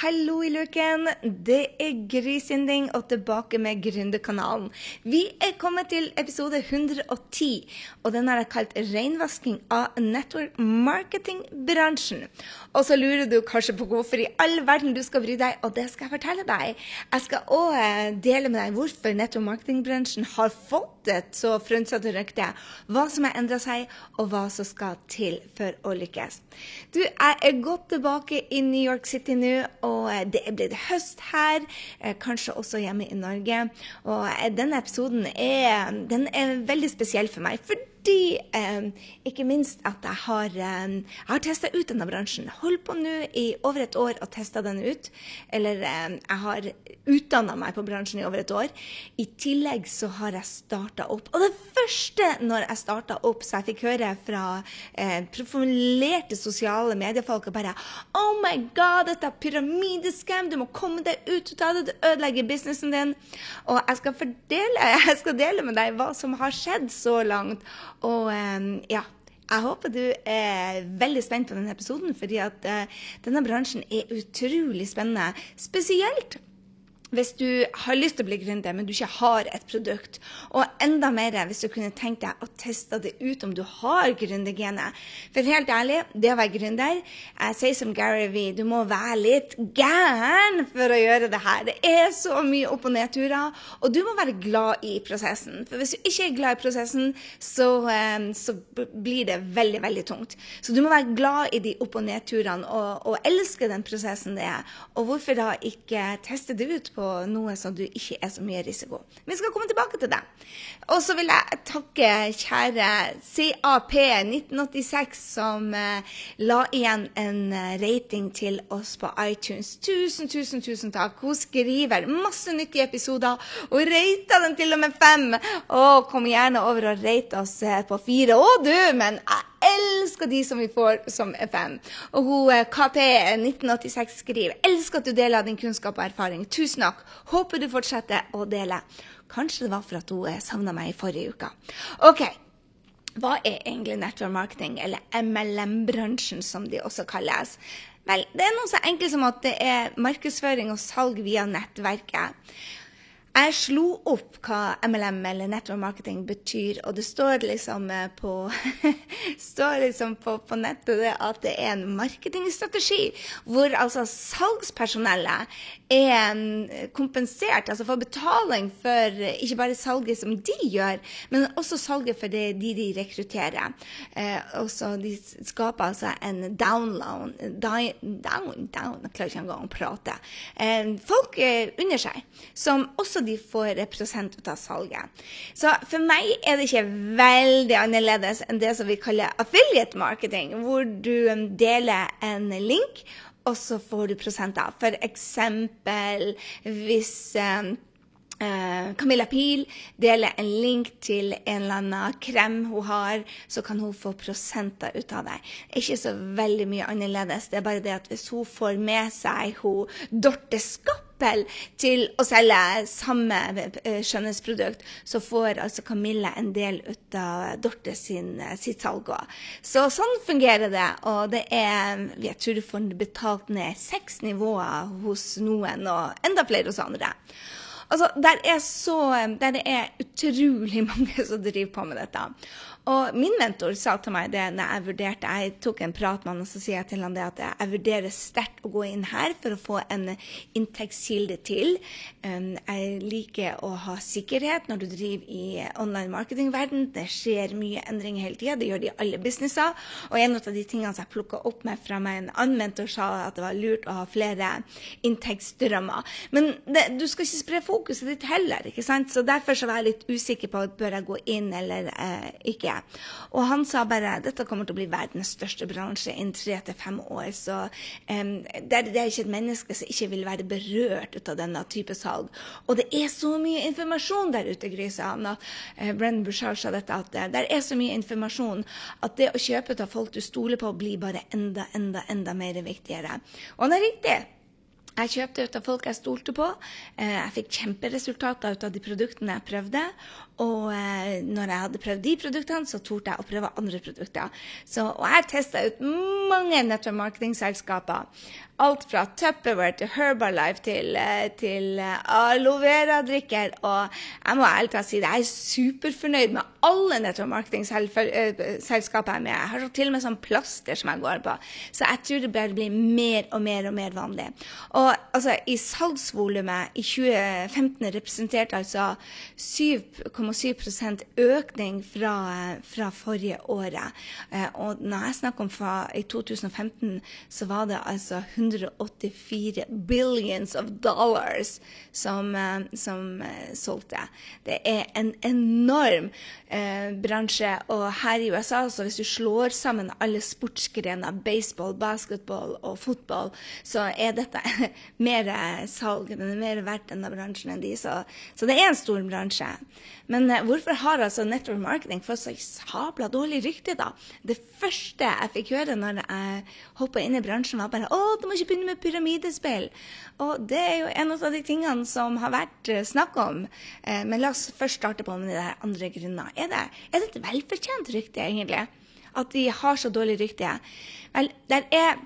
Hallo i luken! Det er Grysynding og tilbake med Gründerkanalen. Vi er kommet til episode 110, og den har jeg kalt 'Reinvasking av network marketing-bransjen'. Og så lurer du kanskje på hvorfor i all verden du skal bry deg, og det skal jeg fortelle deg. Jeg skal òg dele med deg hvorfor network marketing-bransjen har fått et så frynsete rykte, hva som har endra seg, og hva som skal til for å lykkes. Du, jeg er godt tilbake i New York City nå og eh, det er blitt høst her, eh, kanskje også hjemme i Norge. Og eh, denne episoden er, den er veldig spesiell for meg. Fordi eh, ikke minst at jeg har, eh, har testa ut denne bransjen. Holdt på nå i over et år og testa den ut. Eller eh, jeg har utdanna meg på bransjen i over et år. I tillegg så har jeg starta opp. Og det første når jeg starta opp, så jeg fikk høre fra eh, profilerte sosiale mediefolk og bare Oh my God, dette er pyramideskam! Du må komme deg ut av det! Du ødelegger businessen din! Og jeg skal, fordele, jeg skal dele med deg hva som har skjedd så langt. Og ehm, ja, jeg håper du er veldig spent på denne episoden, fordi at uh, denne bransjen er utrolig spennende. Spesielt hvis du har lyst til å bli gründer, men du ikke har et produkt. Og enda mer hvis du kunne tenkt deg å teste det ut om du har gründergenet. For helt ærlig, det å være gründer Jeg sier som Gary Vee, du må være litt gæren for å gjøre det her. Det er så mye opp- og nedturer, og du må være glad i prosessen. For hvis du ikke er glad i prosessen, så, ehm, så blir det veldig, veldig tungt. Så du må være glad i de opp- og nedturene og, og elske den prosessen det er. Og hvorfor da ikke teste det ut? på på noe som du ikke er så mye risiko. Vi skal komme tilbake til det. Og så vil jeg takke kjære CAP1986 som eh, la igjen en eh, rating til oss på iTunes. Tusen, tusen, tusen takk. Hun skriver masse nyttige episoder og rata den til og med fem. Og kom gjerne over og rate oss eh, på fire. Å du, men jeg elsker de som vi får som FM. Og hun eh, KP1986 skriver elsker at du deler din kunnskap og erfaring. Tusen takk. Håper du fortsetter å dele. Kanskje det var for at hun eh, savna meg i forrige uke. OK. Hva er egentlig network marketing, eller MLM-bransjen som de også kalles? Vel, det er noe så enkelt som at det er markedsføring og salg via nettverket. Jeg slo opp hva MLM eller network marketing betyr, og det står liksom eh, på, står liksom på, på nettet at det er en marketingstrategi hvor altså salgspersonellet er mm, kompensert, altså får betaling for ikke bare salget som de gjør, men også salget for det de de rekrutterer. Eh, også de skaper altså en download down, down, down, Jeg klarer ikke engang å prate. Eh, folk under seg som også de får prosent ut av salget. Så for meg er det ikke veldig annerledes enn det som vi kaller affiliate marketing, hvor du um, deler en link, og så får du prosenter. For eksempel hvis Uh, Camilla Pil deler en link til en eller annen krem hun har, så kan hun få prosenter ut av det. Ikke så veldig mye annerledes. Det er bare det at hvis hun får med seg hun Dorte Skapp til å selge samme eh, skjønnhetsprodukt, så får altså Camilla en del ut av Dorte sin, eh, sitt salg òg. Så sånn fungerer det. Og det er Jeg tror du får betalt ned seks nivåer hos noen, og enda flere hos andre. Altså, der er, så, der er utrolig mange som driver på med dette. Og min mentor sa til meg det når jeg vurderte Jeg tok en prat med han, og så sier jeg til han det at jeg vurderer sterkt å gå inn her for å få en inntektskilde til. Um, jeg liker å ha sikkerhet når du driver i online marketingverden. Det skjer mye endringer hele tida. Det gjør det i alle businesser. Og en av de tingene som jeg plukka opp med fra meg en annen mentor, sa at det var lurt å ha flere inntektsstrømmer. Men det, du skal ikke spre fokuset ditt heller, ikke sant? Så derfor så var jeg litt usikker på bør jeg gå inn eller eh, ikke. Og han sa bare dette kommer til å bli verdens største bransje innen tre til fem år. Så um, det, det, er ikke et menneske som ikke vil være berørt av denne type salg. Og det er så mye informasjon der ute, Gry. Uh, Brennan Bouchard sa dette, at det er så mye informasjon at det å kjøpe av folk du stoler på, blir bare enda, enda, enda mer viktigere. Og han er riktig. Jeg kjøpte ut av folk jeg stolte på. Eh, jeg fikk kjemperesultater ut av de produktene jeg prøvde. Og eh, når jeg hadde prøvd de produktene, så torde jeg å prøve andre produkter. Så, og jeg testa ut mange nettopp marketingselskaper. alt fra Tupperware til Herbalife til, eh, til eh, aloe vera-drikker. Og jeg må ærlig talt si det, jeg er superfornøyd med alle nettopp marketingselskaper jeg er med. Jeg har til og med sånn plaster som jeg går på. Så jeg tror det bare blir mer og mer og mer vanlig. Og altså, i salgsvolumet i 2015 representerte altså 7,7 økning fra, fra forrige året. Og når jeg snakker om fra i 2015, så var det altså 184 billions of dollars som, eh, som uh, solgte. Det er en enorm eh, bransje. Og her i USA, så hvis du slår sammen alle sportsgrener, baseball, basketball og fotball, så er dette mer salg. Den er mer verdt denne bransjen enn de. Så, så det er en stor bransje. Men uh, hvorfor har altså network marketing fått så sabla dårlig rykte, da? Det første jeg fikk høre når jeg hoppa inn i bransjen, var bare 'Å, du må ikke begynne med pyramidespill'. Og det er jo en av de tingene som har vært uh, snakk om. Uh, men la oss først starte på med de andre grunner. Er det, er det et velfortjent rykte, egentlig? At de har så dårlig rykte? Vel, der er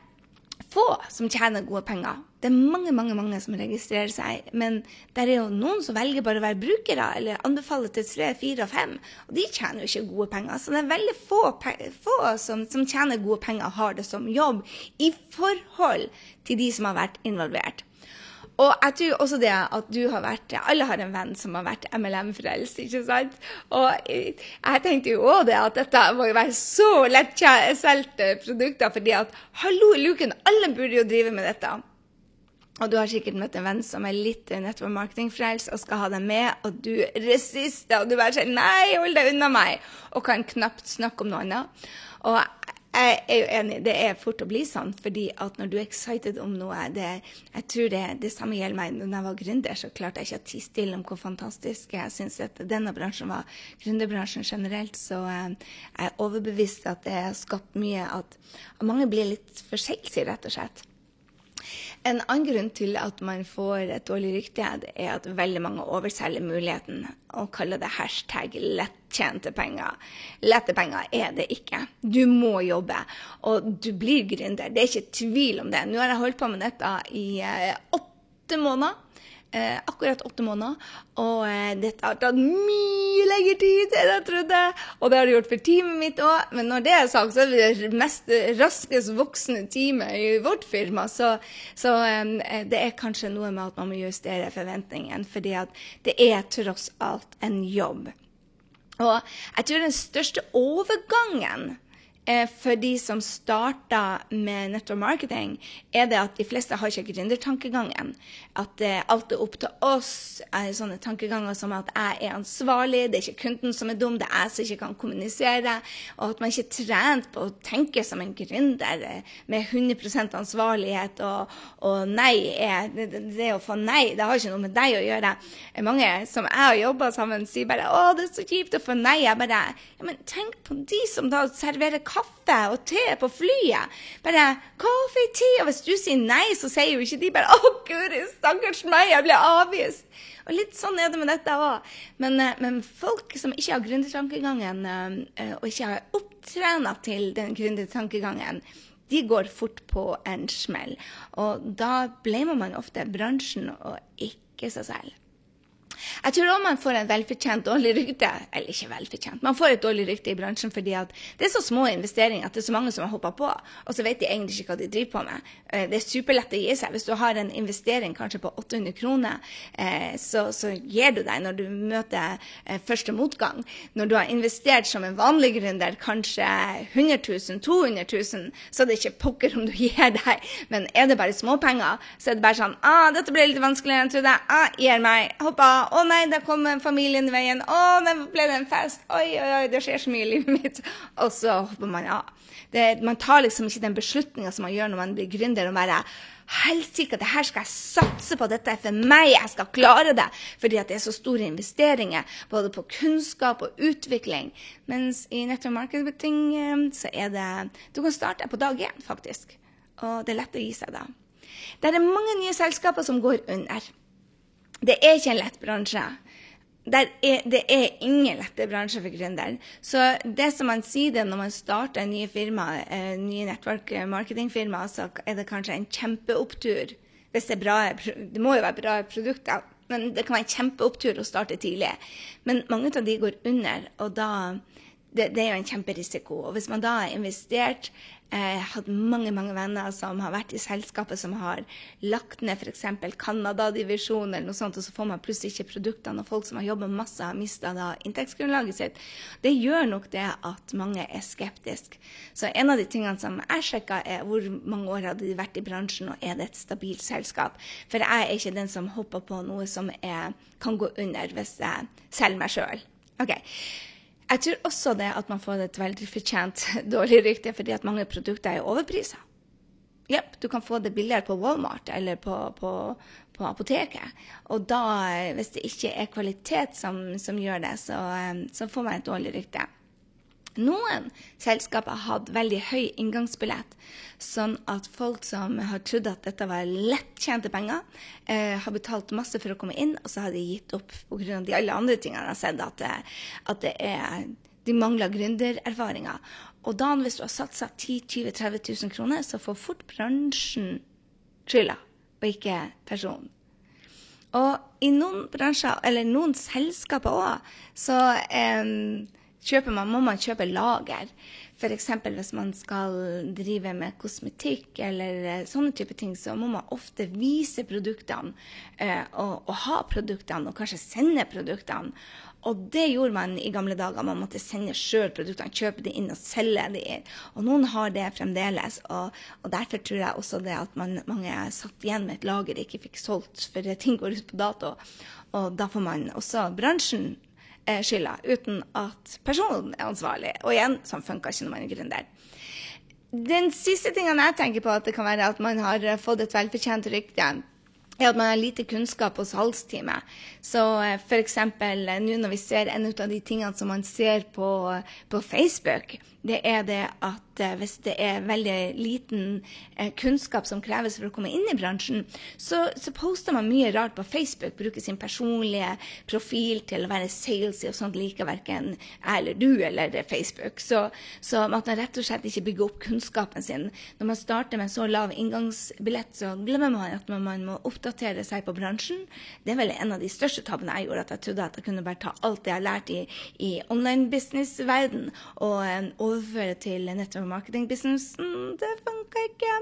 få som tjener gode penger. Det er mange mange, mange som registrerer seg, men det er jo noen som velger bare å være brukere, eller anbefaler til tre, fire og fem, og de tjener jo ikke gode penger. Så det er veldig få, få som, som, tjener gode penger, har det som jobb i forhold til de som har vært involvert. Og jeg tror også det at du har vært Alle har en venn som har vært MLM-frelst, ikke sant? Og jeg tenkte jo òg det at dette må jo være så lettsolgte produkter, fordi at hallo i luken, alle burde jo drive med dette. Og du har sikkert møtt en venn som er litt network marketing-frelst og skal ha deg med, og du resister, og du bare sier 'nei, hold deg unna meg', og kan knapt snakke om noe annet. Og jeg er jo enig, det er fort å bli sånn, fordi at når du er excited om noe det, Jeg tror det, det samme gjelder meg. Når jeg var gründer, så klarte jeg ikke å tie stille om hvor fantastisk jeg syns denne bransjen var. Gründerbransjen generelt. Så eh, jeg er overbevist at det har skapt mye at, mange blir litt forsiktige, rett og slett. En annen grunn til at man får et dårlig rykte, er at veldig mange overselger muligheten og kaller det hashtag lettjente penger. Lette penger er det ikke. Du må jobbe, og du blir gründer. Det er ikke tvil om det. Nå har jeg holdt på med dette i eh, åtte måneder eh, akkurat åtte måneder. Og eh, dette har tatt mye lengre tid enn jeg trodde. Og det har det gjort for teamet mitt òg. Men når det er sagt, så er vi det mest raskest voksende teamet i vårt firma. Så, så eh, det er kanskje noe med at man må justere forventningen. Fordi at det er tross alt en jobb. Og jeg tror den største overgangen for de som starta med nettopp marketing, er det at de fleste har ikke gründertankegangen. At eh, alt er opp til oss. er Sånne tankeganger som at jeg er ansvarlig, det er ikke kunden som er dum, det er jeg som ikke kan kommunisere. Og at man ikke er trent på å tenke som en gründer eh, med 100 ansvarlighet. Og, og nei er det, det, å få nei, det har ikke noe med deg å gjøre. Mange som jeg har jobba sammen, sier bare 'Å, det er så kjipt å få nei'. Jeg bare ja, men tenk på de som da serverer kaffe kaffe og te på flyet. Bare 'Kaffe tea?' Og hvis du sier nei, så sier jo ikke de bare 'Å, guri, stakkars meg, jeg ble avvist'. Og litt sånn er det med dette òg. Men, eh, men, folk som ikke har gründertankegangen, eh, og ikke har opptrena til den gründertankegangen, de går fort på en smell. Og da blamer man ofte bransjen og ikke seg selv. Jeg tror òg man får en velfortjent dårlig rykte. Eller ikke velfortjent, man får et dårlig rykte i bransjen fordi at det er så små investeringer at det er så mange som har hoppa på, og så vet de egentlig ikke hva de driver på med. Eh, det er superlett å gi seg. Hvis du har en investering kanskje på 800 kroner, eh, så, så gir du deg når du møter eh, første motgang. Når du har investert som en vanlig gründer kanskje 100 000, 200 000, så er det ikke pokker om du gir deg. Men er det bare småpenger, så er det bare sånn ah, 'Dette ble litt vanskeligere enn jeg trodde. Ah, gir meg. Hoppa 'Å nei, da kom familien i veien. Å, men ble det en fest. Oi, oi, oi, det skjer så mye i livet mitt. Og så hopper man av. Det, man tar liksom ikke den beslutninga som man gjør når man blir gründer, og bare Helsike, det her skal jeg satse på, dette er for meg, jeg skal klare det. Fordi at det er så store investeringer, både på kunnskap og utvikling. Mens i network marketing eh, så er det Du kan starte på dag én, faktisk. Og det er lett å gi seg da. Det er mange nye selskaper som går under. Det er ikke en lett bransje. er, det er ingen lette bransjer for gründeren. Så det som man sier det når man starter nye firma, eh, nye nettverk marketingfirma, så er det kanskje en kjempeopptur hvis det er bra Det må jo være bra produkter, men det kan være en kjempeopptur å starte tidlig. Men mange av de går under, og da det, det, er jo en kjemperisiko. Og hvis man da har investert, eh, hatt mange mange venner som har vært i selskapet som har lagt ned f.eks. Canada-divisjonen eller noe sånt, og så får man plutselig ikke produktene, og folk som har jobba masse, har mista inntektsgrunnlaget sitt, det gjør nok det at mange er skeptiske. Så en av de tingene som jeg sjekka, er hvor mange år hadde de vært i bransjen, og er det et stabilt selskap? For jeg er ikke den som hopper på noe som er, kan gå under hvis jeg selger meg sjøl. Okay. Jeg tror også det at man får et veldig fortjent dårlig rykte fordi at mange produkter er overprisa. Jepp, du kan få det billigere på Walmart eller på, på, på, apoteket. Og da, hvis det ikke er kvalitet som, som gjør det, så, så får man et dårlig rykte. Noen selskaper har hatt veldig høy inngangsbillett, sånn at folk som har trodd at dette var lettjente penger, eh, har betalt masse for å komme inn, og så har de gitt opp pga. de alle andre tingene de har sett, at, at det er, de mangler gründererfaringer. Og da, hvis du har satsa 10 20 30 000 kroner, så får fort bransjen skylda, og ikke personen. Og i noen bransjer, eller noen selskaper òg, så eh, man, må man kjøpe lager. F.eks. hvis man skal drive med kosmetikk eller eh, sånne type ting, så må man ofte vise produktene eh, og, og, ha produktene, og kanskje sende produktene. Og det gjorde man i gamle dager. Man måtte sende sjøl produktene, kjøpe de inn og selge de inn. Og noen har det fremdeles. Og, og derfor tror jeg også det at man, mange satt igjen med et lager de ikke fikk solgt, for ting går ut på dato. Og da får man også bransjen skylda, uten at personen er ansvarlig. Og igjen, sånn funker ikke når man er gründer. Den siste tingen jeg tenker på at det kan være at man har fått et velfortjent rykte, er at man har lite kunnskap hos salgsteamet. Så eh, f.eks. Eh, nå når vi ser en av de tingene som man ser på, på Facebook, det er det at eh, hvis det er veldig liten eh, kunnskap som kreves for å komme inn i bransjen, så, så, poster man mye rart på Facebook. Bruker sin personlige profil til å være salesy, og sånt liker verken jeg eller du eller Facebook. Så, så at man rett og slett ikke bygger opp kunnskapen sin. Når man starter med så lav inngangsbillett, så glemmer man at man må oppdatere seg på bransjen. Det er vel en av de største tabbene jeg gjorde, at jeg trodde at jeg kunne bare ta alt det jeg har lært i, i online business-verden og, um, overføre til nettopp marketingbusinessen, det funka ikke.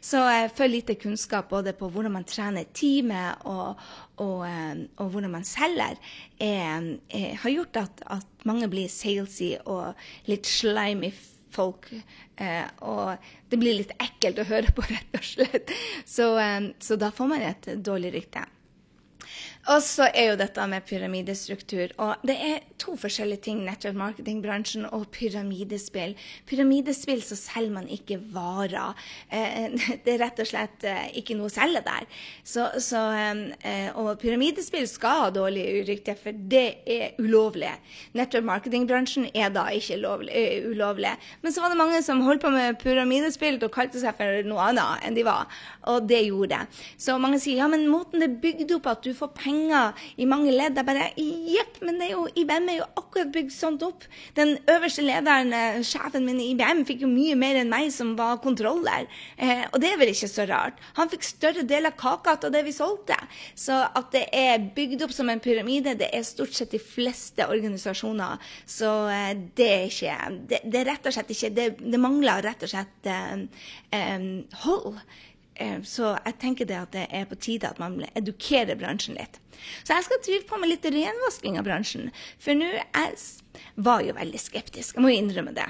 Så jeg får lite kunnskap både på hvordan man trener teamet og, og, eh, og hvordan man selger, er, er, har gjort at, at, mange blir salesy og litt slimy folk. Eh, og det blir litt ekkelt å høre på, rett og slett. Så, eh, så da får man et dårlig rykte. Og så er jo dette med pyramidestruktur. Og det er to forskjellige ting, network marketing-bransjen og pyramidespill. Pyramidespill så selger man ikke varer. Eh, det er rett og slett eh, ikke noe å selge der. Så, så, eh, og pyramidespill skal ha dårlig urykte, for det er ulovlig. Network marketing-bransjen er da ikke lovlig, ulovlig. Men så var det mange som holdt på med pyramidespill og kalte seg for noe annet enn de var. Og det gjorde det. Så mange sier ja, men måten det er bygd opp at du får penger penger i mange ledd. Jeg bare Jepp, men det er jo, IBM er jo akkurat bygd sånt opp. Den øverste lederen, eh, sjefen min i IBM, fikk jo mye mer enn meg som var kontroller. Eh, og det er vel ikke så rart. Han fikk større del av kaka av det vi solgte. Så at det er bygd opp som en pyramide, det er stort sett de fleste organisasjoner. Så eh, det er ikke det, det, er rett og slett ikke Det, det mangler rett og slett eh, eh hold. Eh, så jeg tenker det at det er på tide at man edukerer bransjen litt. Så jeg skal drive på med litt renvasking av bransjen. For nå jeg var jo veldig skeptisk, jeg må jo innrømme det.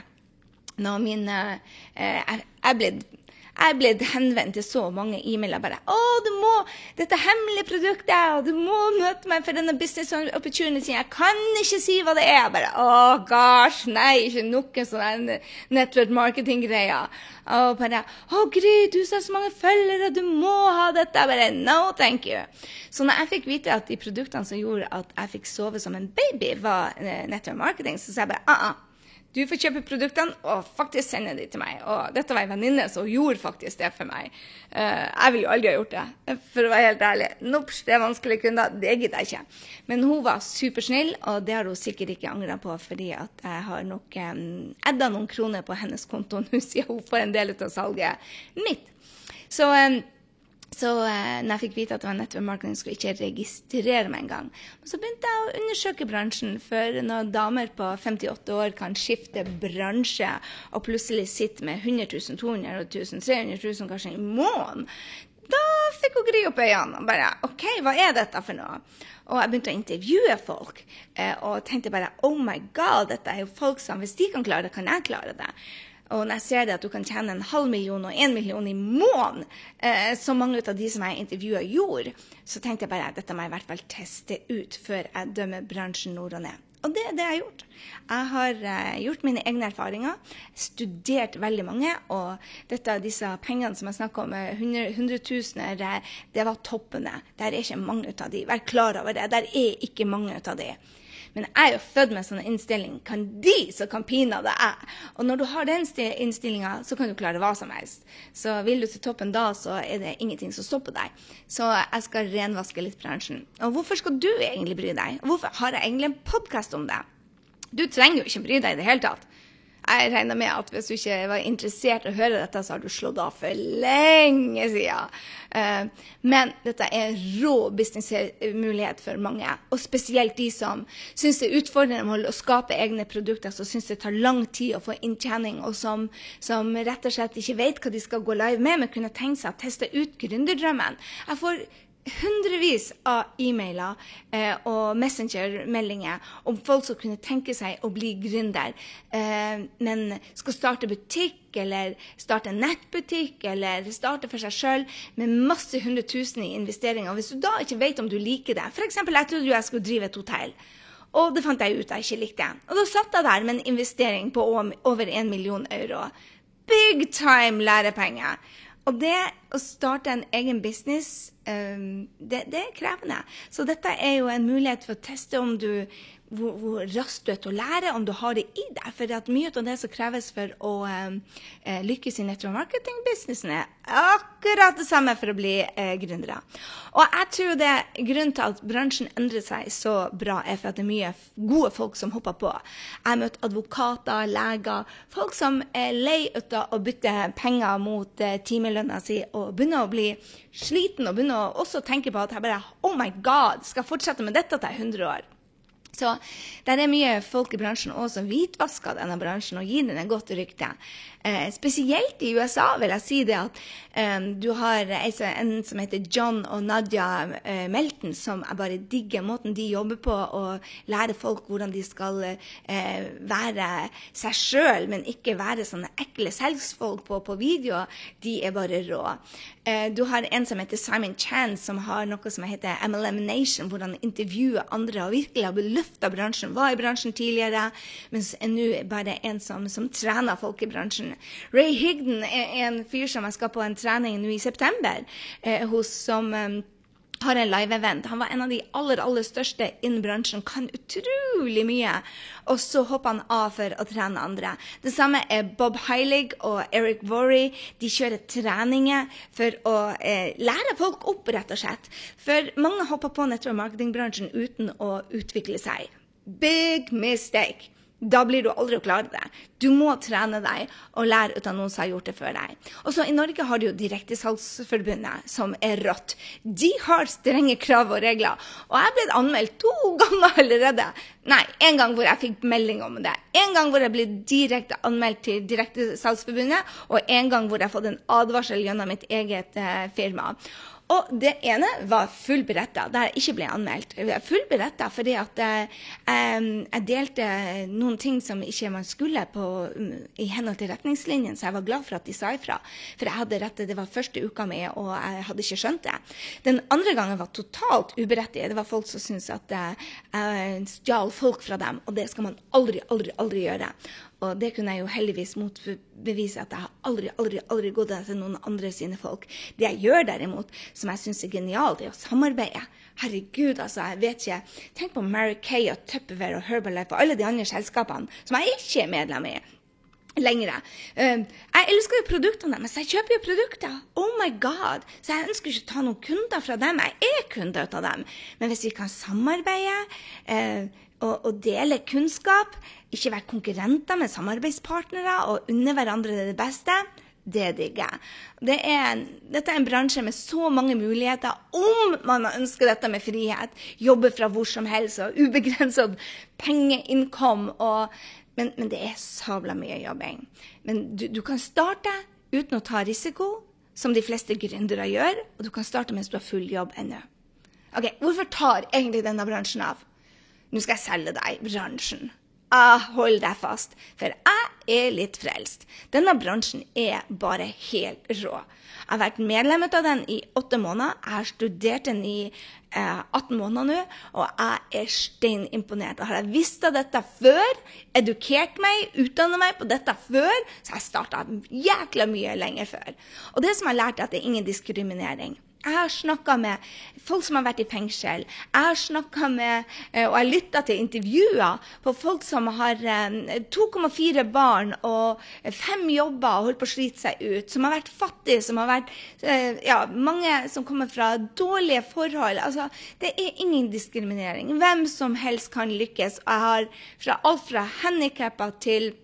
Når min, eh, jeg, jeg ble jeg ble henvendt til så mange e-mailer bare 'Å, du må Dette hemmelige produktet, og du må møte meg for denne business opportunity.' 'Jeg kan ikke si hva det er.' Bare 'Å, gosh, nei, ikke noe sånn network marketing-greier.' Og bare 'Å, Gry, du har så mange følgere, du må ha dette.' Bare 'No, thank you'. Så når jeg fikk vite at de produktene som gjorde at jeg fikk sove som en baby, var eh, network marketing, så sa jeg bare 'ah, uh, uh Du får kjøpe produktene og faktisk sende de til meg. Og dette var en venninne som gjorde faktisk det for meg. Uh, jeg ville jo aldri ha gjort det, for å være helt ærlig. Nops, det er vanskelige kunder. Det gidder jeg ikke. Men hun var supersnill, og det har hun sikkert ikke angra på, fordi at jeg har nok um, edda noen kroner på hennes konto nå, siden hun får en del av salget mitt. Så um, så eh, når jeg fikk vite at det var nettopp marketing, skulle jeg ikke registrere meg engang. Så begynte jeg å undersøke bransjen, for når damer på 58 år kan skifte bransje og plutselig sitte med 100 000, 200 000, 300 000 kanskje i måneden, da fikk hun gri opp øynene og bare OK, hva er dette for noe? Og jeg begynte å intervjue folk eh, og tenkte bare oh my god, dette er jo folk som hvis de kan klare det, kan jeg klare det. Og når jeg ser det at du kan tjene en halv million og en million i måneden, eh, som mange av de som jeg intervjua, gjorde, så tenkte jeg bare at dette må jeg i hvert fall teste ut før jeg dømmer bransjen nord og ned. Og det er det jeg har gjort. Jeg har eh, gjort mine egne erfaringer, studert veldig mange, og dette, disse pengene som jeg snakker om, 100, 100 000, det, det var toppene. Der er ikke mange av de. Vær klar over det. Der er ikke mange av de. Men jeg er jo født med en sånn innstilling. Kan de, så kan pinadø jeg. Og når du har den innstillinga, så kan du klare hva som helst. Så vil du til toppen da, så er det ingenting som stopper deg. Så jeg skal renvaske litt bransjen. Og hvorfor skal du egentlig bry deg? Hvorfor har jeg egentlig en podkast om det? Du trenger jo ikke bry deg i det hele tatt. Jeg regner med at hvis du ikke var interessert i å høre dette, så har du slått av for lenge siden. Eh, men dette er en rå businessmulighet for mange. Og spesielt de som syns det er utfordrende å skape egne produkter, som syns det tar lang tid å få inntjening, og som, som, rett og slett ikke vet hva de skal gå live med, men kunne tenkt seg å teste ut gründerdrømmen. Jeg får hundrevis av e-mailer eh, og messengermeldinger om folk som kunne tenke seg å bli gründer, eh, men skal starte butikk eller starte nettbutikk eller starte for seg sjøl med masse hundre tusen i investeringer. Hvis du da ikke vet om du liker det F.eks. jeg trodde jeg skulle drive et hotell. Og det fant jeg ut jeg ikke likte. Og da satt jeg der med en investering på over en million euro. Big time lærepenger. Og det å starte en egen business, um, det, det, er krevende. Så dette er jo en mulighet for å teste om du hvor, hvor, raskt du er til å lære, om du har det i deg. For mye av det som kreves for å um, lykkes i nettomarketing-businessen, er akkurat det samme for å bli uh, gründere. Og jeg tror det grunnen til at bransjen endrer seg så bra, er for at det er mye gode folk som hopper på. Jeg har møtt advokater, leger, folk som er lei av å bytte penger mot uh, timelønna si, og begynner å bli sliten og begynner å også tenke på at jeg bare Oh my God, skal jeg fortsette med dette til jeg er 100 år. Så det er mye folk i bransjen også som hvitvasker denne bransjen og gir den et godt rykte. Eh, spesielt i USA vil jeg si det at eh, du har en som heter John og Nadia eh, Melton, som jeg bare digger måten de jobber på og lærer folk hvordan de skal eh, være seg sjøl, men ikke være sånne ekle salgsfolk på, på video. De er bare rå. Eh, du har en som heter Simon Chan, som har noe som heter MLM Nation, hvor han intervjuer andre og virkelig har løfta bransjen. Var i bransjen tidligere, mens nå bare en som, som trener folk i bransjen. Ray Higden er en fyr som jeg skal på en trening nå i september eh, hos, som um, har en live-event. Han var en av de aller aller største innen bransjen, kan utrolig mye. Og så hopper han av for å trene andre. Det samme er Bob Heilig og Eric Worry. De kjører treninger for å eh, lære folk opp, rett og slett. For mange hopper på nettopp marketingbransjen uten å utvikle seg. Big mistake. Da blir du aldri å klare det. Du må trene deg og lære ut av noen som har gjort det før deg. Og så I Norge har du jo Direktesalgsforbundet, som er rått. De har strenge krav og regler. Og jeg blitt anmeldt to ganger allerede. Nei, en gang hvor jeg fikk melding om det. En gang hvor jeg ble direkte anmeldt til Direktesalgsforbundet, og en gang hvor jeg har fått en advarsel gjennom mitt eget eh, firma. Og det ene var full beretta, der jeg ikke ble anmeldt. Full beretta fordi at eh, jeg delte noen ting som ikke man skulle på, i henhold til retningslinjene, så jeg var glad for at de sa ifra. For jeg hadde rett, det var første uka mi, og jeg hadde ikke skjønt det. Den andre gangen var totalt uberettiget. Det var folk som syntes at eh, jeg stjal folk fra dem, og det skal man aldri, aldri, aldri gjøre. Og det kunne jeg jo heldigvis motbevise at jeg har aldri, aldri, aldri gått etter noen andre sine folk. Det jeg gjør derimot, som jeg syns er genialt, er å samarbeide. Herregud, altså, jeg vet ikke. Tenk på Mary Kay og Tupperware og Herbalife og alle de andre selskapene som jeg ikke er medlem i lenger. Uh, jeg elsker jo produktene deres. Jeg kjøper jo produkter. Oh my god! Så jeg ønsker ikke å ta noen kunder fra dem. Jeg er kunder av dem. Men hvis vi kan samarbeide uh, og, og, dele kunnskap, ikke være konkurrenter med samarbeidspartnere og unne hverandre det beste, det digger jeg. Det er, dette er en bransje med så mange muligheter om man ønsker dette med frihet. Jobbe fra hvor som helst og ubegrenset pengeinnkom. Men, men, det er sabla mye jobbing. Men du, du, kan starte uten å ta risiko, som de fleste gründere gjør. Og du kan starte mens du har full jobb ennå. Ok, Hvorfor tar egentlig denne bransjen av? Nå skal jeg selge deg bransjen. Ah, hold deg fast, for jeg er litt frelst. Denne bransjen er bare helt rå. Jeg har vært medlem av den i åtte måneder. Jeg har studert den i 18 måneder nå, og jeg er steinimponert. Og har jeg visst av dette før, edukert meg, utdannet meg på dette før, så har jeg starta jækla mye lenger før. Og det som jeg har lært, er at det er ingen diskriminering. Jeg har snakka med folk som har vært i fengsel. Jeg har snakka med eh, og jeg lytta til intervjuer på folk som har 2,4 eh, barn og fem jobber og holdt på å slite seg ut. Som har vært fattige, som har vært eh, ja, mange som kommer fra dårlige forhold. Altså, det er ingen diskriminering. Hvem som helst kan lykkes. Jeg har fra alt fra handikappa til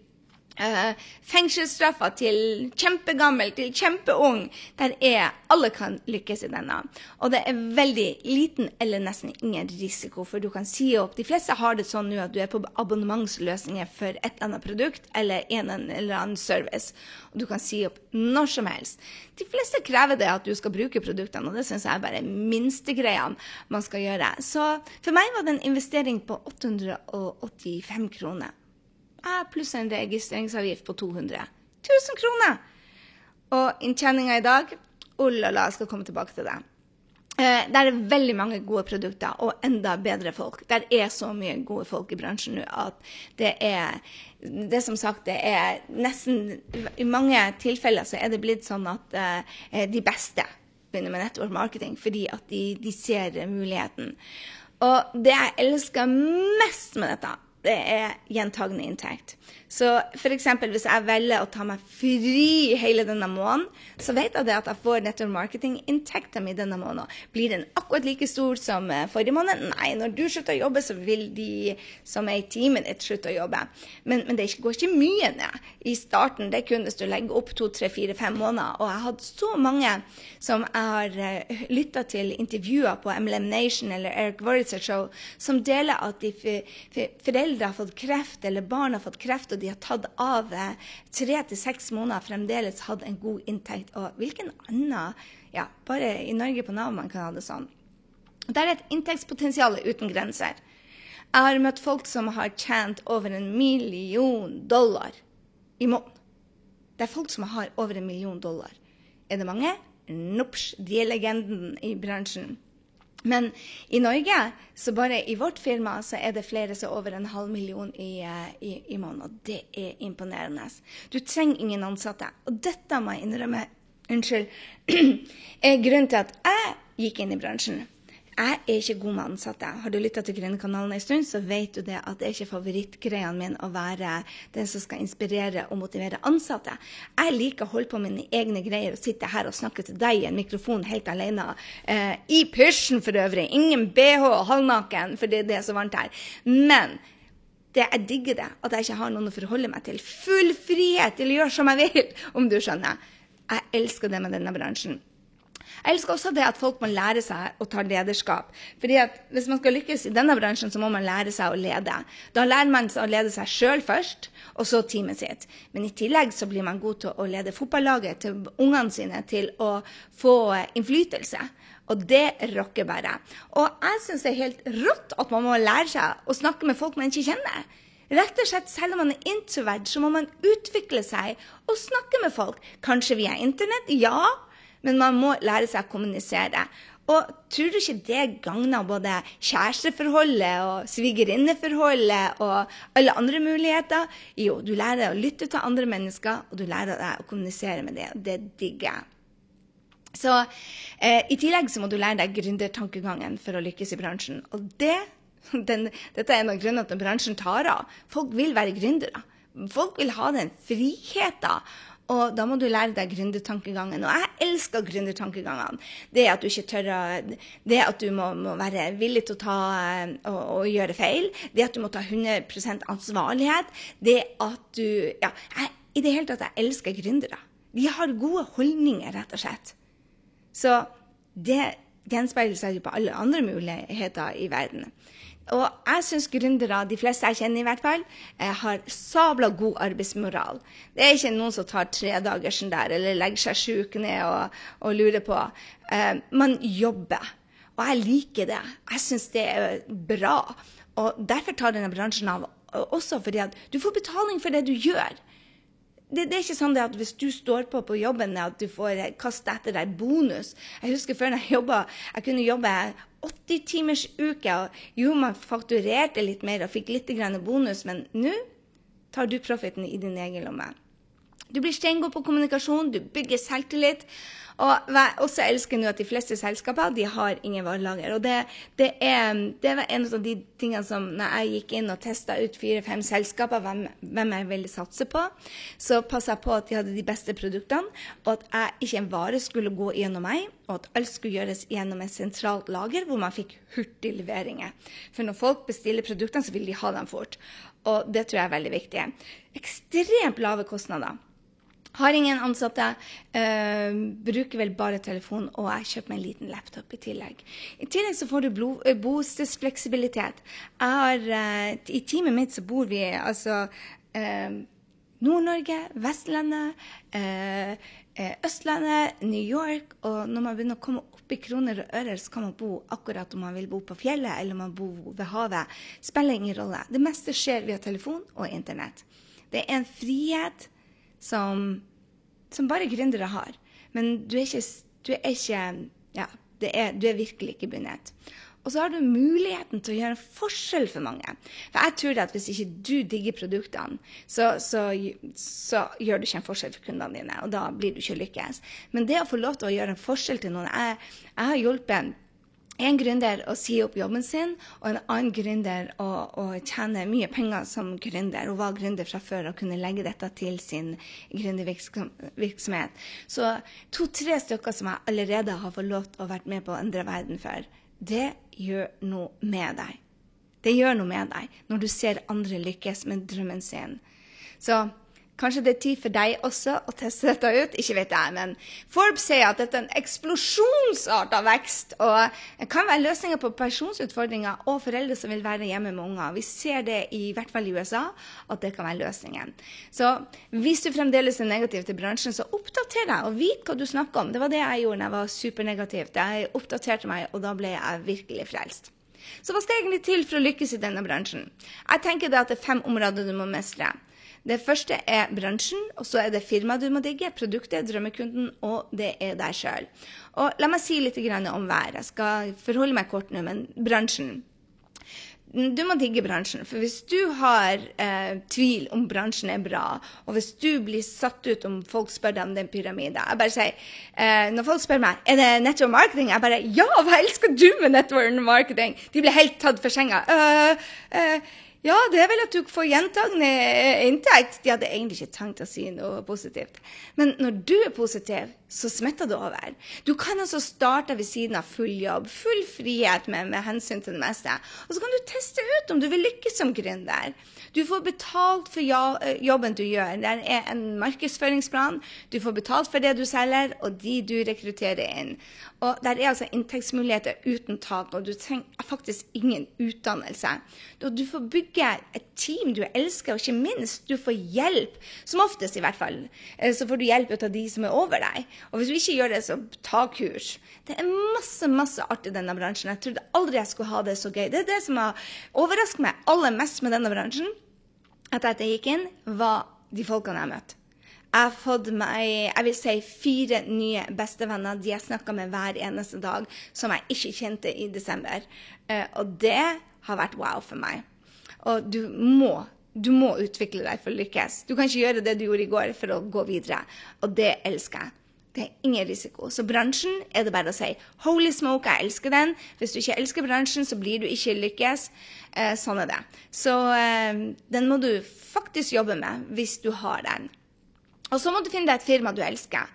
Uh, fengselsstraffer til kjempegammel til kjempeung. Der er alle kan lykkes i denne. Og det er veldig liten eller nesten ingen risiko, for du kan si opp De fleste har det sånn nå at du er på abonnementsløsninger for et eller annet produkt eller en eller annen service. Og du kan si opp når som helst. De fleste krever det at du skal bruke produktene, og det syns jeg er bare minstegreiene man skal gjøre. Så for meg var det en investering på 885 kroner pluss en registreringsavgift på 200. 1000 kroner! Og inntjeninga i dag Oh la la, jeg skal komme tilbake til det. Eh, der er veldig mange gode produkter og enda bedre folk. Der er så mye gode folk i bransjen nå at det er det som sagt, det er nesten I mange tilfeller så er det blitt sånn at eh, de beste begynner med network marketing fordi at de, de ser muligheten. Og det jeg elsker mest med dette, det er gjentagende inntekt. Så f.eks. hvis jeg velger å ta meg fri hele denne måneden, så vet jeg at jeg får nettopp marketinginntekten min denne måneden. Blir den akkurat like stor som eh, forrige måned? Nei, når du slutter å jobbe, så vil de som er i teamet ditt, slutte å jobbe. Men, men, det går ikke mye ned. I starten det kun hvis du legger opp to, tre, fire, fem måneder. Og jeg har hatt så mange som jeg har eh, lytta til intervjuer på MLM Nation eller Eric Worritzer Show, som deler at de foreldre har fått kreft, eller barn har fått kreft og de har tatt av tre til seks måneder, fremdeles hatt en god inntekt. Og hvilken annen ja, Bare i Norge på Nav man kan ha det sånn. Det er et inntektspotensial uten grenser. Jeg har møtt folk som har tjent over en million dollar i måneden. Det er folk som har over en million dollar. Er det mange? Nops, de er legenden i bransjen. Men i Norge, så bare i vårt firma, så er det flere som er over en halv million i, eh, i, i måneden. Det er imponerende. Du trenger ingen ansatte. Og dette må jeg innrømme, unnskyld, er grunnen til at jeg gikk inn i bransjen. Jeg er ikke god med ansatte. Har du lytta til Grønnekanalen en stund, så vet du det at det er ikke favorittgreia mine å være den som skal inspirere og motivere ansatte. Jeg liker å holde på med mine egne greier og sitte her og snakke til deg i en mikrofon helt alene. Eh, I pysjen for øvrig. Ingen bh, og halvnaken, for det, det er varmt her. Men det, jeg digger det, at jeg ikke har noen å forholde meg til. Full frihet til å gjøre som jeg vil, om du skjønner. Jeg elsker det med denne bransjen. Jeg elsker også det at folk må lære seg å ta lederskap. Fordi at Hvis man skal lykkes i denne bransjen, så må man lære seg å lede. Da lærer man seg å lede seg sjøl først, og så teamet sitt. Men i tillegg så blir man god til å lede fotballaget, til ungene sine, til å få innflytelse. Og det rocker bare. Og jeg syns det er helt rått at man må lære seg å snakke med folk man ikke kjenner. Rett og slett, Selv om man er introvert, så må man utvikle seg og snakke med folk. Kanskje via internett, ja, men man må lære seg å kommunisere. Og tror du ikke det gagner både kjæresteforholdet og svigerinneforholdet og alle andre muligheter? Jo, du lærer deg å lytte til andre mennesker, og du lærer deg å kommunisere med det. Det digger jeg. Så eh, I tillegg så må du lære deg gründertankegangen for å lykkes i bransjen. Og det, den, dette er en av grunnene til at bransjen tar av. Folk vil være gründere. Folk vil ha den friheten. Og da må du lære deg gründertankegangen. Og jeg elsker gründertankegangene. Det at du ikke tør å Det at du må, må være villig til å ta og, og, gjøre feil. Det at du må ta 100% ansvarlighet. Det at du Ja, jeg, i det hele tatt, jeg elsker gründere. De har gode holdninger, rett og slett. Så det gjenspeiler seg jo på alle andre muligheter i verden. Og jeg syns gründere, de fleste jeg kjenner i hvert fall, eh, har sabla god arbeidsmoral. Det er ikke noen som tar tredagersen der eller legger seg sjuk ned og, og, lurer på. Eh, man jobber. Og jeg liker det. Jeg syns det er bra. Og derfor tar denne bransjen av også fordi at du får betaling for det du gjør det, det, er ikke sånn at hvis du står på på jobben, at du får kaste etter deg bonus. Jeg husker før jeg jobba, jeg kunne jobbe 80 timers uke. og Jo, man fakturerte litt mer og fikk litt bonus, men nå tar du profiten i din egen lomme. Du blir steingod på kommunikasjon, du bygger selvtillit. Og jeg også elsker nå at de fleste selskaper de har ingen varelager. Og det, det, er, det, var en av de tingene som når jeg gikk inn og testa ut fire-fem selskaper, hvem, hvem, jeg ville satse på, så passa jeg på at de hadde de beste produktene, og at jeg ikke en vare skulle gå gjennom meg, og at alt skulle gjøres gjennom et sentralt lager hvor man fikk hurtig leveringer. For når folk bestiller produktene, så vil de ha dem fort. Og det tror jeg er veldig viktig. Ekstremt lave kostnader. Har ingen ansatte. Uh, bruker vel bare telefon, og jeg kjøper meg en liten laptop i tillegg. I tillegg så får du eh, bostedsfleksibilitet. Jeg uh, I teamet mitt så bor vi altså uh, Nord-Norge, Vestlandet, Østlandet, New York. Og når man begynner å komme opp i kroner og ører, så kan man bo akkurat om man vil bo på fjellet eller om man bor ved havet. Spiller ingen rolle. Det meste skjer via telefon og internett. Det er en frihet som, som bare gründere har. Men du er ikke, du er ikke Ja, er, du er virkelig ikke bundet. Og så har du muligheten til å gjøre en forskjell for mange. For jeg tror at hvis ikke du digger produktene, så, så, så, gjør du ikke en forskjell for kundene dine, og da blir du ikke lykkes. Men det å få lov til å gjøre en forskjell til noen Jeg, jeg har hjulpet en gründer å si opp jobben sin, og en annen gründer å, å tjene mye penger som gründer. Hun var gründer fra før og kunne legge dette til sin gründervirksomhet. Så to-tre stykker som jeg allerede har fått lov til å være med på å endre verden for, det gjør noe med deg. Det gjør noe med deg når du ser andre lykkes med drømmen sin. Så Kanskje det er tid for deg også å teste dette ut? Ikke vet jeg, men Forbes sier at dette er en eksplosjonsart av vekst. Og det kan være løsninger på pensjonsutfordringer og foreldre som vil være hjemme med unger. Vi ser det i hvert fall i USA, at det kan være løsningen. Så hvis du fremdeles er negativ til bransjen, så oppdater deg og vit hva du snakker om. Det var det jeg gjorde da jeg var supernegativ. Jeg oppdaterte meg, og da ble jeg virkelig frelst. Så hva skal egentlig til for å lykkes i denne bransjen? Jeg tenker det at det er fem områder du må mestre. Det første er bransjen, og så er det firmaet du må digge, produktet, drømmekunden, og det er deg sjøl. La meg si litt om hver. Jeg skal forholde meg kort nå, men bransjen. Du må digge bransjen. For hvis du har eh, tvil om bransjen er bra, og hvis du blir satt ut om folk spør deg om den pyramiden Jeg bare sier, eh, Når folk spør meg er det network marketing, jeg bare Ja, hva elsker du med network marketing? De blir helt tatt for senga. Uh, uh, ja, det er vel at du får gjentagende inntekt. De hadde egentlig ikke tenkt å si noe positivt. Men når du er positiv, så smitter det over. Du kan altså starte ved siden av full jobb, full frihet med, med hensyn til det meste. Og så kan du teste ut om du vil lykkes som gründer. Du får betalt for jobben du gjør. Det er en markedsføringsplan. Du får betalt for det du selger, og de du rekrutterer inn. Og Der er altså inntektsmuligheter uten tak, og du trenger faktisk ingen utdannelse. Du får bygge et team du elsker, og ikke minst, du får hjelp. Som oftest, i hvert fall. Eh, så får du hjelp av de som er over deg. Og hvis du ikke gjør det, så ta kurs. Det er masse masse artig i denne bransjen. Jeg trodde aldri jeg skulle ha det så gøy. Det er det som har overrasket meg aller mest med denne bransjen etter at jeg gikk inn, var de folkene jeg møtte. Jeg har fått meg jeg vil si, fire nye bestevenner de jeg snakka med hver eneste dag, som jeg ikke kjente i desember. Eh, og det har vært wow for meg. Og du må, du må utvikle deg for å lykkes. Du kan ikke gjøre det du gjorde i går for å gå videre. Og det elsker jeg. Det er ingen risiko. Så bransjen er det bare å si holy smoke, jeg elsker den. Hvis du ikke elsker bransjen, så blir du ikke lykkes. Eh, sånn er det. Så eh, den må du faktisk jobbe med hvis du har den. Og så må du finne deg et firma du elsker.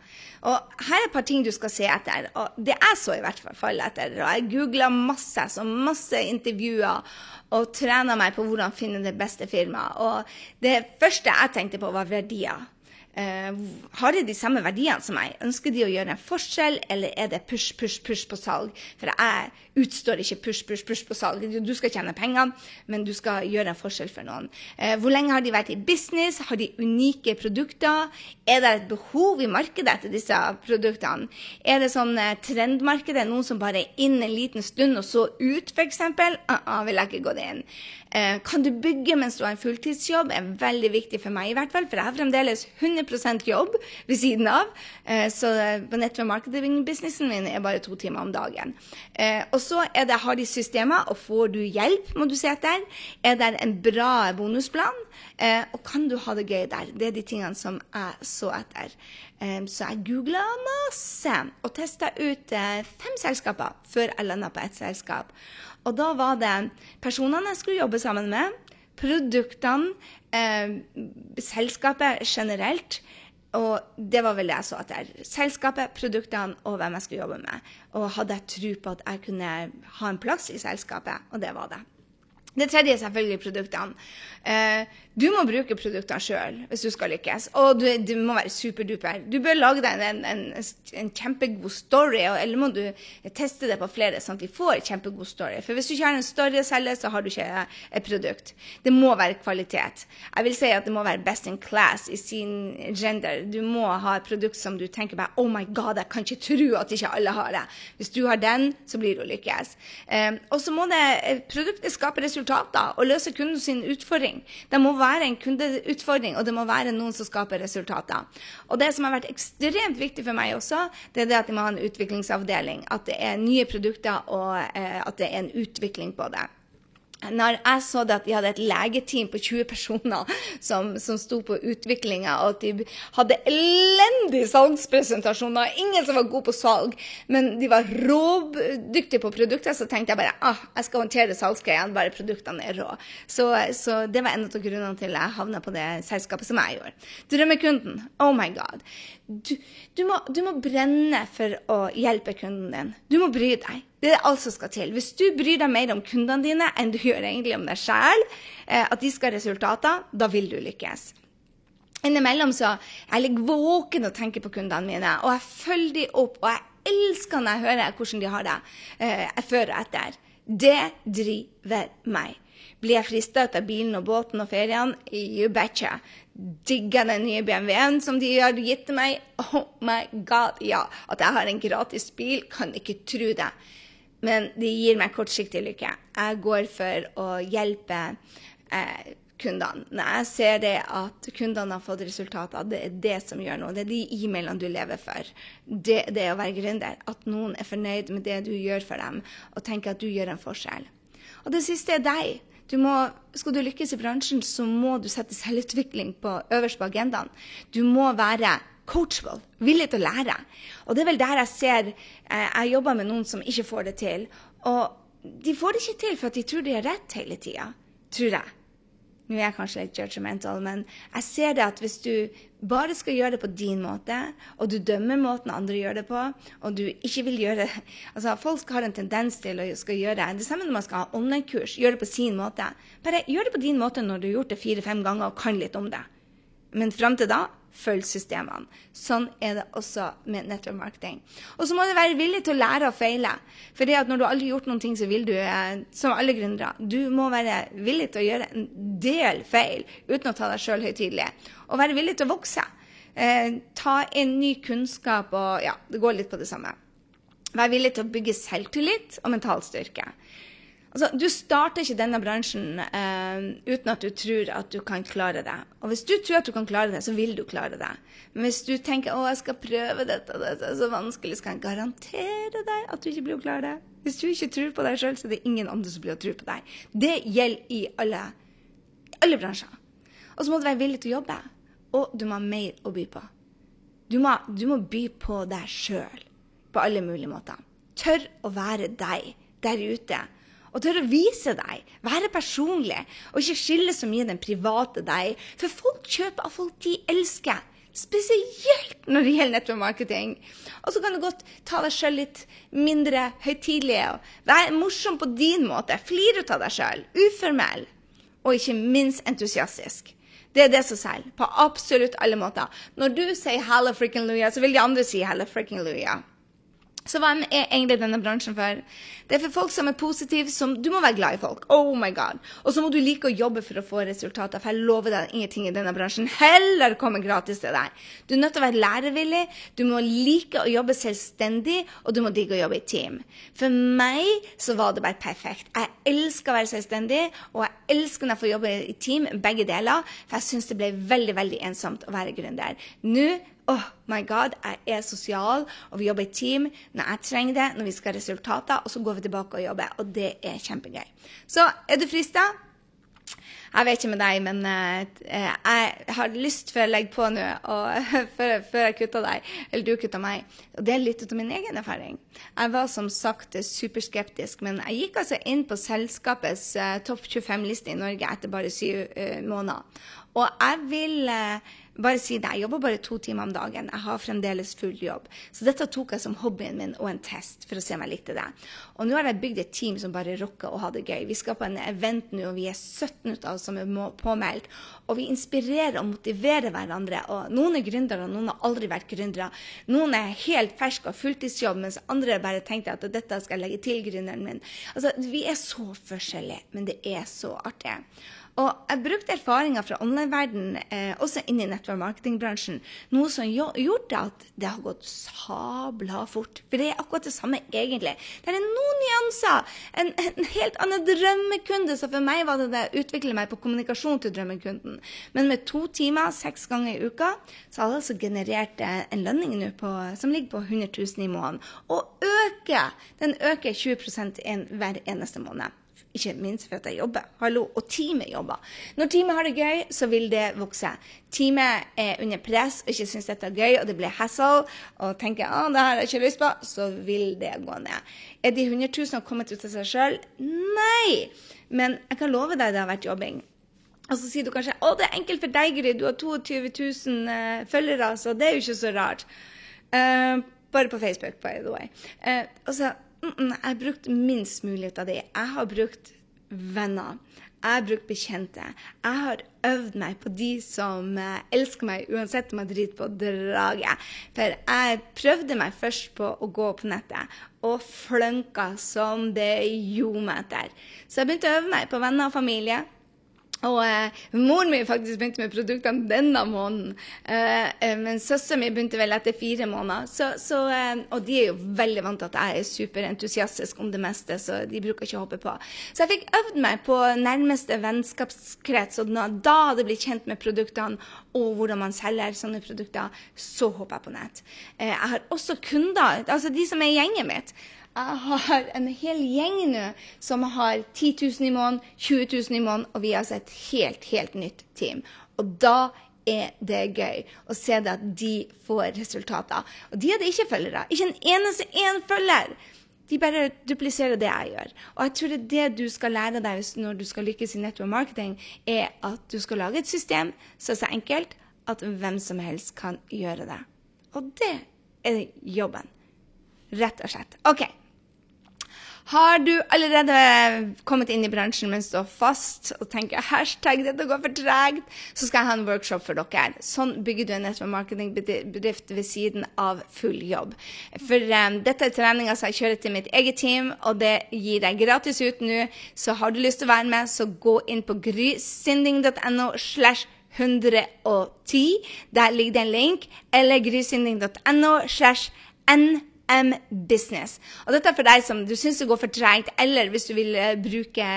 Og her er et par ting du skal se etter. Og det jeg så i hvert fall etter. Og jeg googla masse, så masse intervjuer og trena meg på hvordan finne det beste firmaet. Og det første jeg tenkte på, var verdier. Uh, har de de samme verdiene som meg? Ønsker de å gjøre en forskjell, eller er det push, push, push på salg? For jeg utstår ikke push, push, push på salg. Du skal tjene penger, men du skal gjøre en forskjell for noen. Uh, hvor lenge har de vært i business? Har de unike produkter? Er det et behov i markedet etter disse produktene? Er det sånn uh, trendmarkedet, noen som bare er inn en liten stund og så ut, f.eks.? Uh -uh, vil jeg ikke gå det inn. kan du bygge mens du har en fulltidsjobb? er veldig viktig for meg, i hvert fall, for jeg har fremdeles 100 100 jobb ved siden av. Eh, så på nettopp marketing-businessen min er bare to timer om dagen. Eh, og så det, har de systemer, og får du hjelp, må du se etter. Er det en bra bonusplan? Eh, og kan du ha det gøy der? Det er de tingene som jeg så etter. Så jeg googla masse og testa ut fem selskaper før jeg landa på ett selskap. Og da var det personene jeg skulle jobbe sammen med, produktene, eh, selskapet generelt. Og det var vel det jeg så etter. Selskapet, produktene og hvem jeg skulle jobbe med. Og hadde jeg tro på at jeg kunne ha en plass i selskapet, og det var det. Det tredje er selvfølgelig produktene. Eh, du må bruke produktene sjøl hvis du skal lykkes, og du, du, må være superduper. Du bør lage deg en, en, en, kjempegod story, eller må du teste det på flere, sånn at de får en kjempegod story. For hvis du ikke har en story å selge, så har du ikke et produkt. Det må være kvalitet. Jeg vil si at det må være best in class i sin gender. Du må ha et produkt som du tenker bare Oh my God, jeg kan ikke tro at ikke alle har det. Hvis du har den, så blir du lykkes. Eh, og så må det produktet skape resultater og løse kundens utfordring. Det må være en kundeutfordring, og det må være noen som skaper resultater. Og det som har vært ekstremt viktig for meg også, det er det at de må ha en utviklingsavdeling. At det er nye produkter, og eh, at det er en utvikling på det når jeg så det at de hadde et legeteam på 20 personer som, som sto på utviklinga, og at de hadde elendige salgspresentasjoner, ingen som var gode på salg, men de var rådyktige på produkter, så tenkte jeg bare ah, jeg skal håndtere salgsgreiene, bare produktene er rå. Så, så, det var en av grunnene til jeg havna på det selskapet som jeg gjorde. Drømmekunden, oh my god. Du, du, må, du må brenne for å hjelpe kunden din. Du må bry deg. Det er alt som skal til. Hvis du bryr deg mer om kundene dine enn du gjør egentlig om deg sjøl, eh, at de skal ha resultater, da vil du lykkes. Innimellom så jeg ligger våken og tenker på kundene mine, og jeg følger dem opp. Og jeg elsker når jeg hører hvordan de har det eh, før og etter. Det driver meg. Blir jeg frista ut av bilen og båten og feriene? You betcha. Digger den nye BMW-en som de har gitt meg? Oh my god, ja. At jeg har en gratis bil, kan ikke tro det men det gir meg kortsiktig lykke. Jeg går for å hjelpe eh, kundene. Når jeg ser det at kundene har fått resultater, det er det som gjør noe. Det er de e-mailene du lever for. Det, det å være gründer. At noen er fornøyd med det du gjør for dem, og tenker at du gjør en forskjell. Og det siste er deg. Du må, skal du lykkes i bransjen, så må du sette selvutvikling på øverst på agendaen. Du må være coachable, villig til å lære. Og det er vel der jeg ser eh, Jeg jobber med noen som ikke får det til. Og de får det ikke til for at de tror de har rett hele tida. Tror jeg. Nå er jeg kanskje litt judgmental, men jeg ser det at hvis du bare skal gjøre det på din måte, og du dømmer måten andre gjør det på, og du ikke vil gjøre altså Folk har en tendens til å skal gjøre det samme når man skal ha online-kurs. Gjøre det på sin måte. Bare gjør det på din måte når du har gjort det fire-fem ganger og kan litt om det. Men fram til da følg systemene. Sånn er det også med network marketing. Og så må du være villig til å lære og feile. For det at når du aldri har gjort noen ting, så vil du, eh, som alle gründere, du må være villig til å gjøre en del feil uten å ta deg sjøl høytidelig. Og være villig til å vokse. Eh, ta inn ny kunnskap og ja, det går litt på det samme. Vær villig til å bygge selvtillit og mental styrke. Altså, Du starter ikke denne bransjen eh, uten at du tror at du kan klare det. Og hvis du tror at du kan klare det, så vil du klare det. Men hvis du tenker å, jeg skal prøve dette, dette er så vanskelig, så kan jeg garantere deg at du ikke blir å klare det. Hvis du ikke tror på deg sjøl, så er det ingen andre som blir å tro på deg. Det gjelder i alle, alle bransjer. Og så må du være villig til å jobbe. Og du må ha mer å by på. Du må, du må by på deg sjøl på alle mulige måter. Tør å være deg der ute. Og tør å vise deg, være personlig, og ikke skille så mye den private deg. For folk kjøper av folk de elsker. Spesielt når det gjelder nettverkmarketing. Og så kan du godt ta deg sjøl litt mindre høytidelig. Være morsom på din måte. Flir ut av deg sjøl. Uformell. Og ikke minst entusiastisk. Det er det som selger, på absolutt alle måter. Når du sier 'halla frikken luja', så vil de andre si 'halla frikken luja'. Så hva er egentlig denne bransjen for? Det er for folk som er positive. Som, du må være glad i folk. Oh my god. Og så må du like å jobbe for å få resultater. For jeg lover deg ingenting i denne bransjen heller kommer gratis til deg. Du er nødt til å være lærevillig. Du må like å jobbe selvstendig, og du må digge å jobbe i team. For meg så var det bare perfekt. Jeg elsker å være selvstendig, og jeg elsker når jeg får jobbe i team, begge deler. For jeg syns det ble veldig, veldig ensomt å være gründer. Nå Oh my God, jeg er sosial, og vi jobber i team når jeg trenger det, når vi skal ha resultater, og så går vi tilbake og jobber. Og det er kjempegøy. Så er du frista? Jeg vet ikke med deg, men uh, jeg har lyst før jeg legger på nå, og før, før, jeg kutter deg, eller du kutter meg, og det er litt av min egen erfaring. Jeg var som sagt superskeptisk, men jeg gikk altså inn på selskapets uh, topp 25-liste i Norge etter bare syv uh, måneder. Og jeg vil bare si det, jeg jobber bare to timer om dagen. Jeg har fremdeles full jobb. Så dette tok jeg som hobbyen min og en test for å se om jeg likte det. Og nå har jeg bygd et team som bare rocker og har det gøy. Vi skal på en event nå, og vi er 17 av oss som er påmeldt. Og vi inspirerer og motiverer hverandre. Og noen er gründere, og noen har aldri vært gründere. Noen er helt ferske og fulltidsjobb, mens andre bare tenkte at dette skal jeg legge til gründeren min. Altså, vi er så forskjellige, men det er så artig. Og jeg brukte erfaringer fra online-verden eh, også inn i nettverk-marketingbransjen. Noe som gjorde at det har gått sabla fort. For det er akkurat det samme, egentlig. Det er noen nyanser. En, en helt annen drømmekunde. Så for meg var det det å utvikle meg på kommunikasjon til drømmekunden. Men med to timer seks ganger i uka, så har det altså generert eh, en lønning nå som ligger på 100 000 i måneden. Og øker! Den øker 20 inn hver eneste måned. Ikke minst for at jeg jobber. Hallo. Og teamet jobber. Når teamet har det gøy, så vil det vokse. Teamet er under press og ikke syns dette er gøy, og det blir hassle, og tenker at det har jeg ikke lyst på, så vil det gå ned. Er de 100 000 kommet ut av seg sjøl? Nei! Men jeg kan love deg det har vært jobbing. Og så sier du kanskje å, det er enkelt for deg, Gry, du har 22 000 uh, følgere, så det er jo ikke så rart. Uh, bare på Facebook, by the way. Uh, og -mm, jeg har brukt minst mulig av det. Jeg har brukt venner. Jeg har brukt bekjente. Jeg har øvd meg på de som eh, elsker meg, uansett om jeg driter på draget. For jeg prøvde meg først på å gå på nettet, og flønka som det gjorde meg etter. Så jeg begynte å øve meg på venner og familie. Og eh, moren min faktisk begynte med produktene denne måneden. Eh, eh, men søsteren min begynte vel etter fire måneder. Så, så, eh, og de er jo veldig vant til at jeg er superentusiastisk om det meste, så de bruker ikke å hoppe på. Så jeg fikk øvd meg på nærmeste vennskapskrets, og da hadde blitt kjent med produktene og hvordan man selger sånne produkter, så hopper jeg på nett. Eh, jeg har også kunder, altså de som er i gjengen mitt. Jeg har en hel gjeng nå som har 10 000 i måneden, 20 000 i måneden, og vi har et helt, helt nytt team. Og da er det gøy å se det at de får resultater. Og de hadde ikke følgere. Ikke en eneste én følger. De bare dupliserer det jeg gjør. Og jeg tror det det du skal lære deg når du skal lykkes i network marketing, er at du skal lage et system som er så enkelt at hvem som helst kan gjøre det. Og det er jobben. Rett og slett. OK. Har du allerede kommet inn i bransjen, men står fast og tenker hashtag 'dette går for tregt', så skal jeg ha en workshop for dere. Sånn bygger du en nettverk-marketingbedrift ved siden av full jobb. For um, dette er treninga som jeg kjører til mitt eget team, og det gir deg gratis ut nå. Så har du lyst til å være med, så gå inn på grysynding.no. slash 110. Der ligger det en link. Eller grysynding.no. slash n NM-business. Og dette er for deg som du syns det går for treigt, eller hvis du vil uh, bruke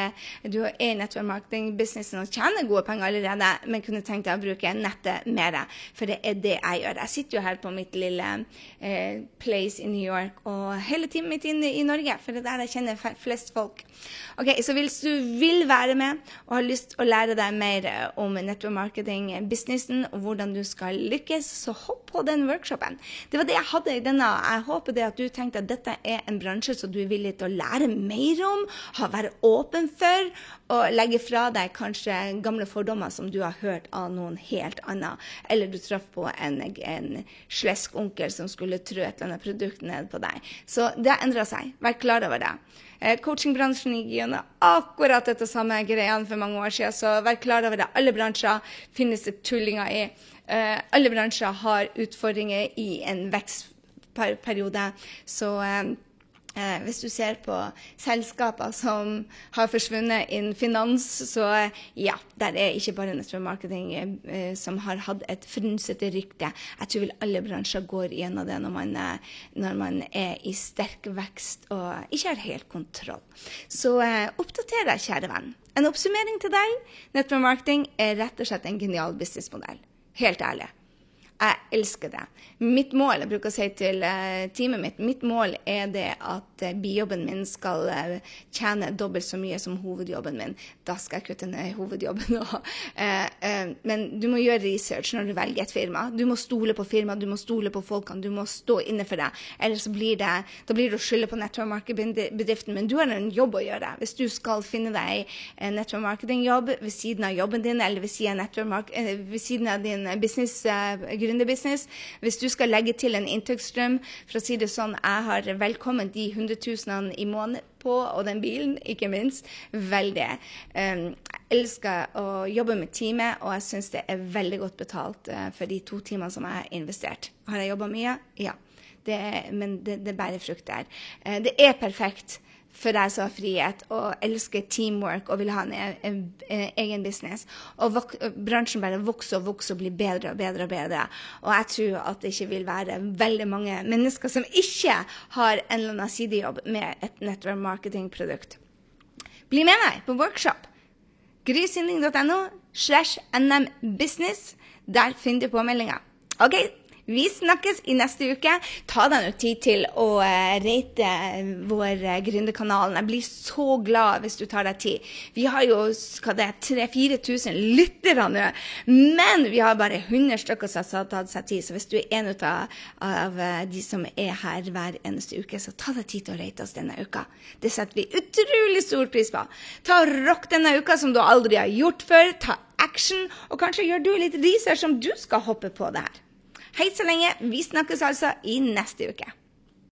Du er i network marketing-businessen og tjener gode penger allerede, men kunne tenkt deg å bruke nettet mer. For det er det jeg gjør. Jeg sitter jo her på mitt lille eh, place i New York og hele tiden mitt inne i Norge, for det er der jeg kjenner flest folk. Ok, Så hvis du vil være med og har lyst å lære deg mer om network marketing-businessen, og hvordan du skal lykkes, så hopp på den workshopen. Det var det jeg hadde i denne. Jeg håper det at du tenkte at dette er en bransje som du er villig til å lære mer om, være åpen for, og legge fra deg kanskje gamle fordommer som du har hørt av noen helt annet. Eller du traff på en, en slesk onkel som skulle trø et eller annet produkt ned på deg. Så det har endra seg. Vær klar over det. Eh, coachingbransjen gikk gjennom akkurat dette samme greiene for mange år siden, så vær klar over det. Alle bransjer finnes det tullinger i. Uh, alle bransjer har utfordringer i en vekstperiode. Så uh, Eh, hvis du ser på selskaper som har forsvunnet innen finans, så eh, ja, der er ikke bare nettopp marketing eh, som har hatt et frynsete rykte. Jeg tror vel alle bransjer går gjennom det når man, eh, når man, er i sterk vekst og ikke har helt kontroll. Så eh, oppdater deg, kjære venn. En oppsummering til deg. Nettopp marketing er rett og slett en genial businessmodell. Helt ærlig. Jeg elsker det. Mitt mål jeg bruker å si til uh, teamet mitt, mitt mål er det at uh, bijobben min skal uh, tjene dobbelt så mye som hovedjobben min. Da skal jeg kutte ned hovedjobben men du må gjøre research når du velger et firma. Du må stole på firmaet, du må stole på folkene, du må stå inne for det. Ellers blir det, da blir det å skylde på nettverksmarkedsbedriften. Men du har en jobb å gjøre. Hvis du skal finne deg en nettverksmarketingjobb ved siden av jobben din, eller ved siden av, ved siden av din business gründerbusiness. Hvis du skal legge til en inntektsstrøm, for å si det sånn, jeg har velkommen de 100 000 i måneden på, og den bilen, ikke minst. Veldig. Um, jeg elsker å jobbe med teamet, og jeg syns det er veldig godt betalt uh, for de to timene som jeg har investert. Har jeg jobba mye? Ja. Det, men det, det bærer frukter. Uh, det er perfekt for deg som har frihet og elsker teamwork og vil ha en, en, en, en egen business. Og vok, bransjen bare vokser og vokser og blir bedre og bedre og bedre. Og jeg tror at det ikke vil være veldig mange mennesker som ikke har en eller annen sidejobb med et network marketing-produkt. Bli med meg på workshop. grysynding.no slash nmbusiness. Der finner du påmeldinga. OK, vi snakkes i neste uke. Ta deg noe tid til å uh, rate vår uh, gründerkanal. Jeg blir så glad hvis du tar deg tid. Vi har jo 3000-4000 lyttere nå, men vi har bare 100 stykker som har tatt seg tid. Så hvis du er en av, av de som er her hver eneste uke, så ta deg tid til å rate oss denne uka. Det setter vi utrolig stor pris på. Ta og Rock denne uka som du aldri har gjort før. Ta action, og kanskje gjør du litt research om du skal hoppe på det her. Hei så lenge. Vi snakkes altså i neste uke.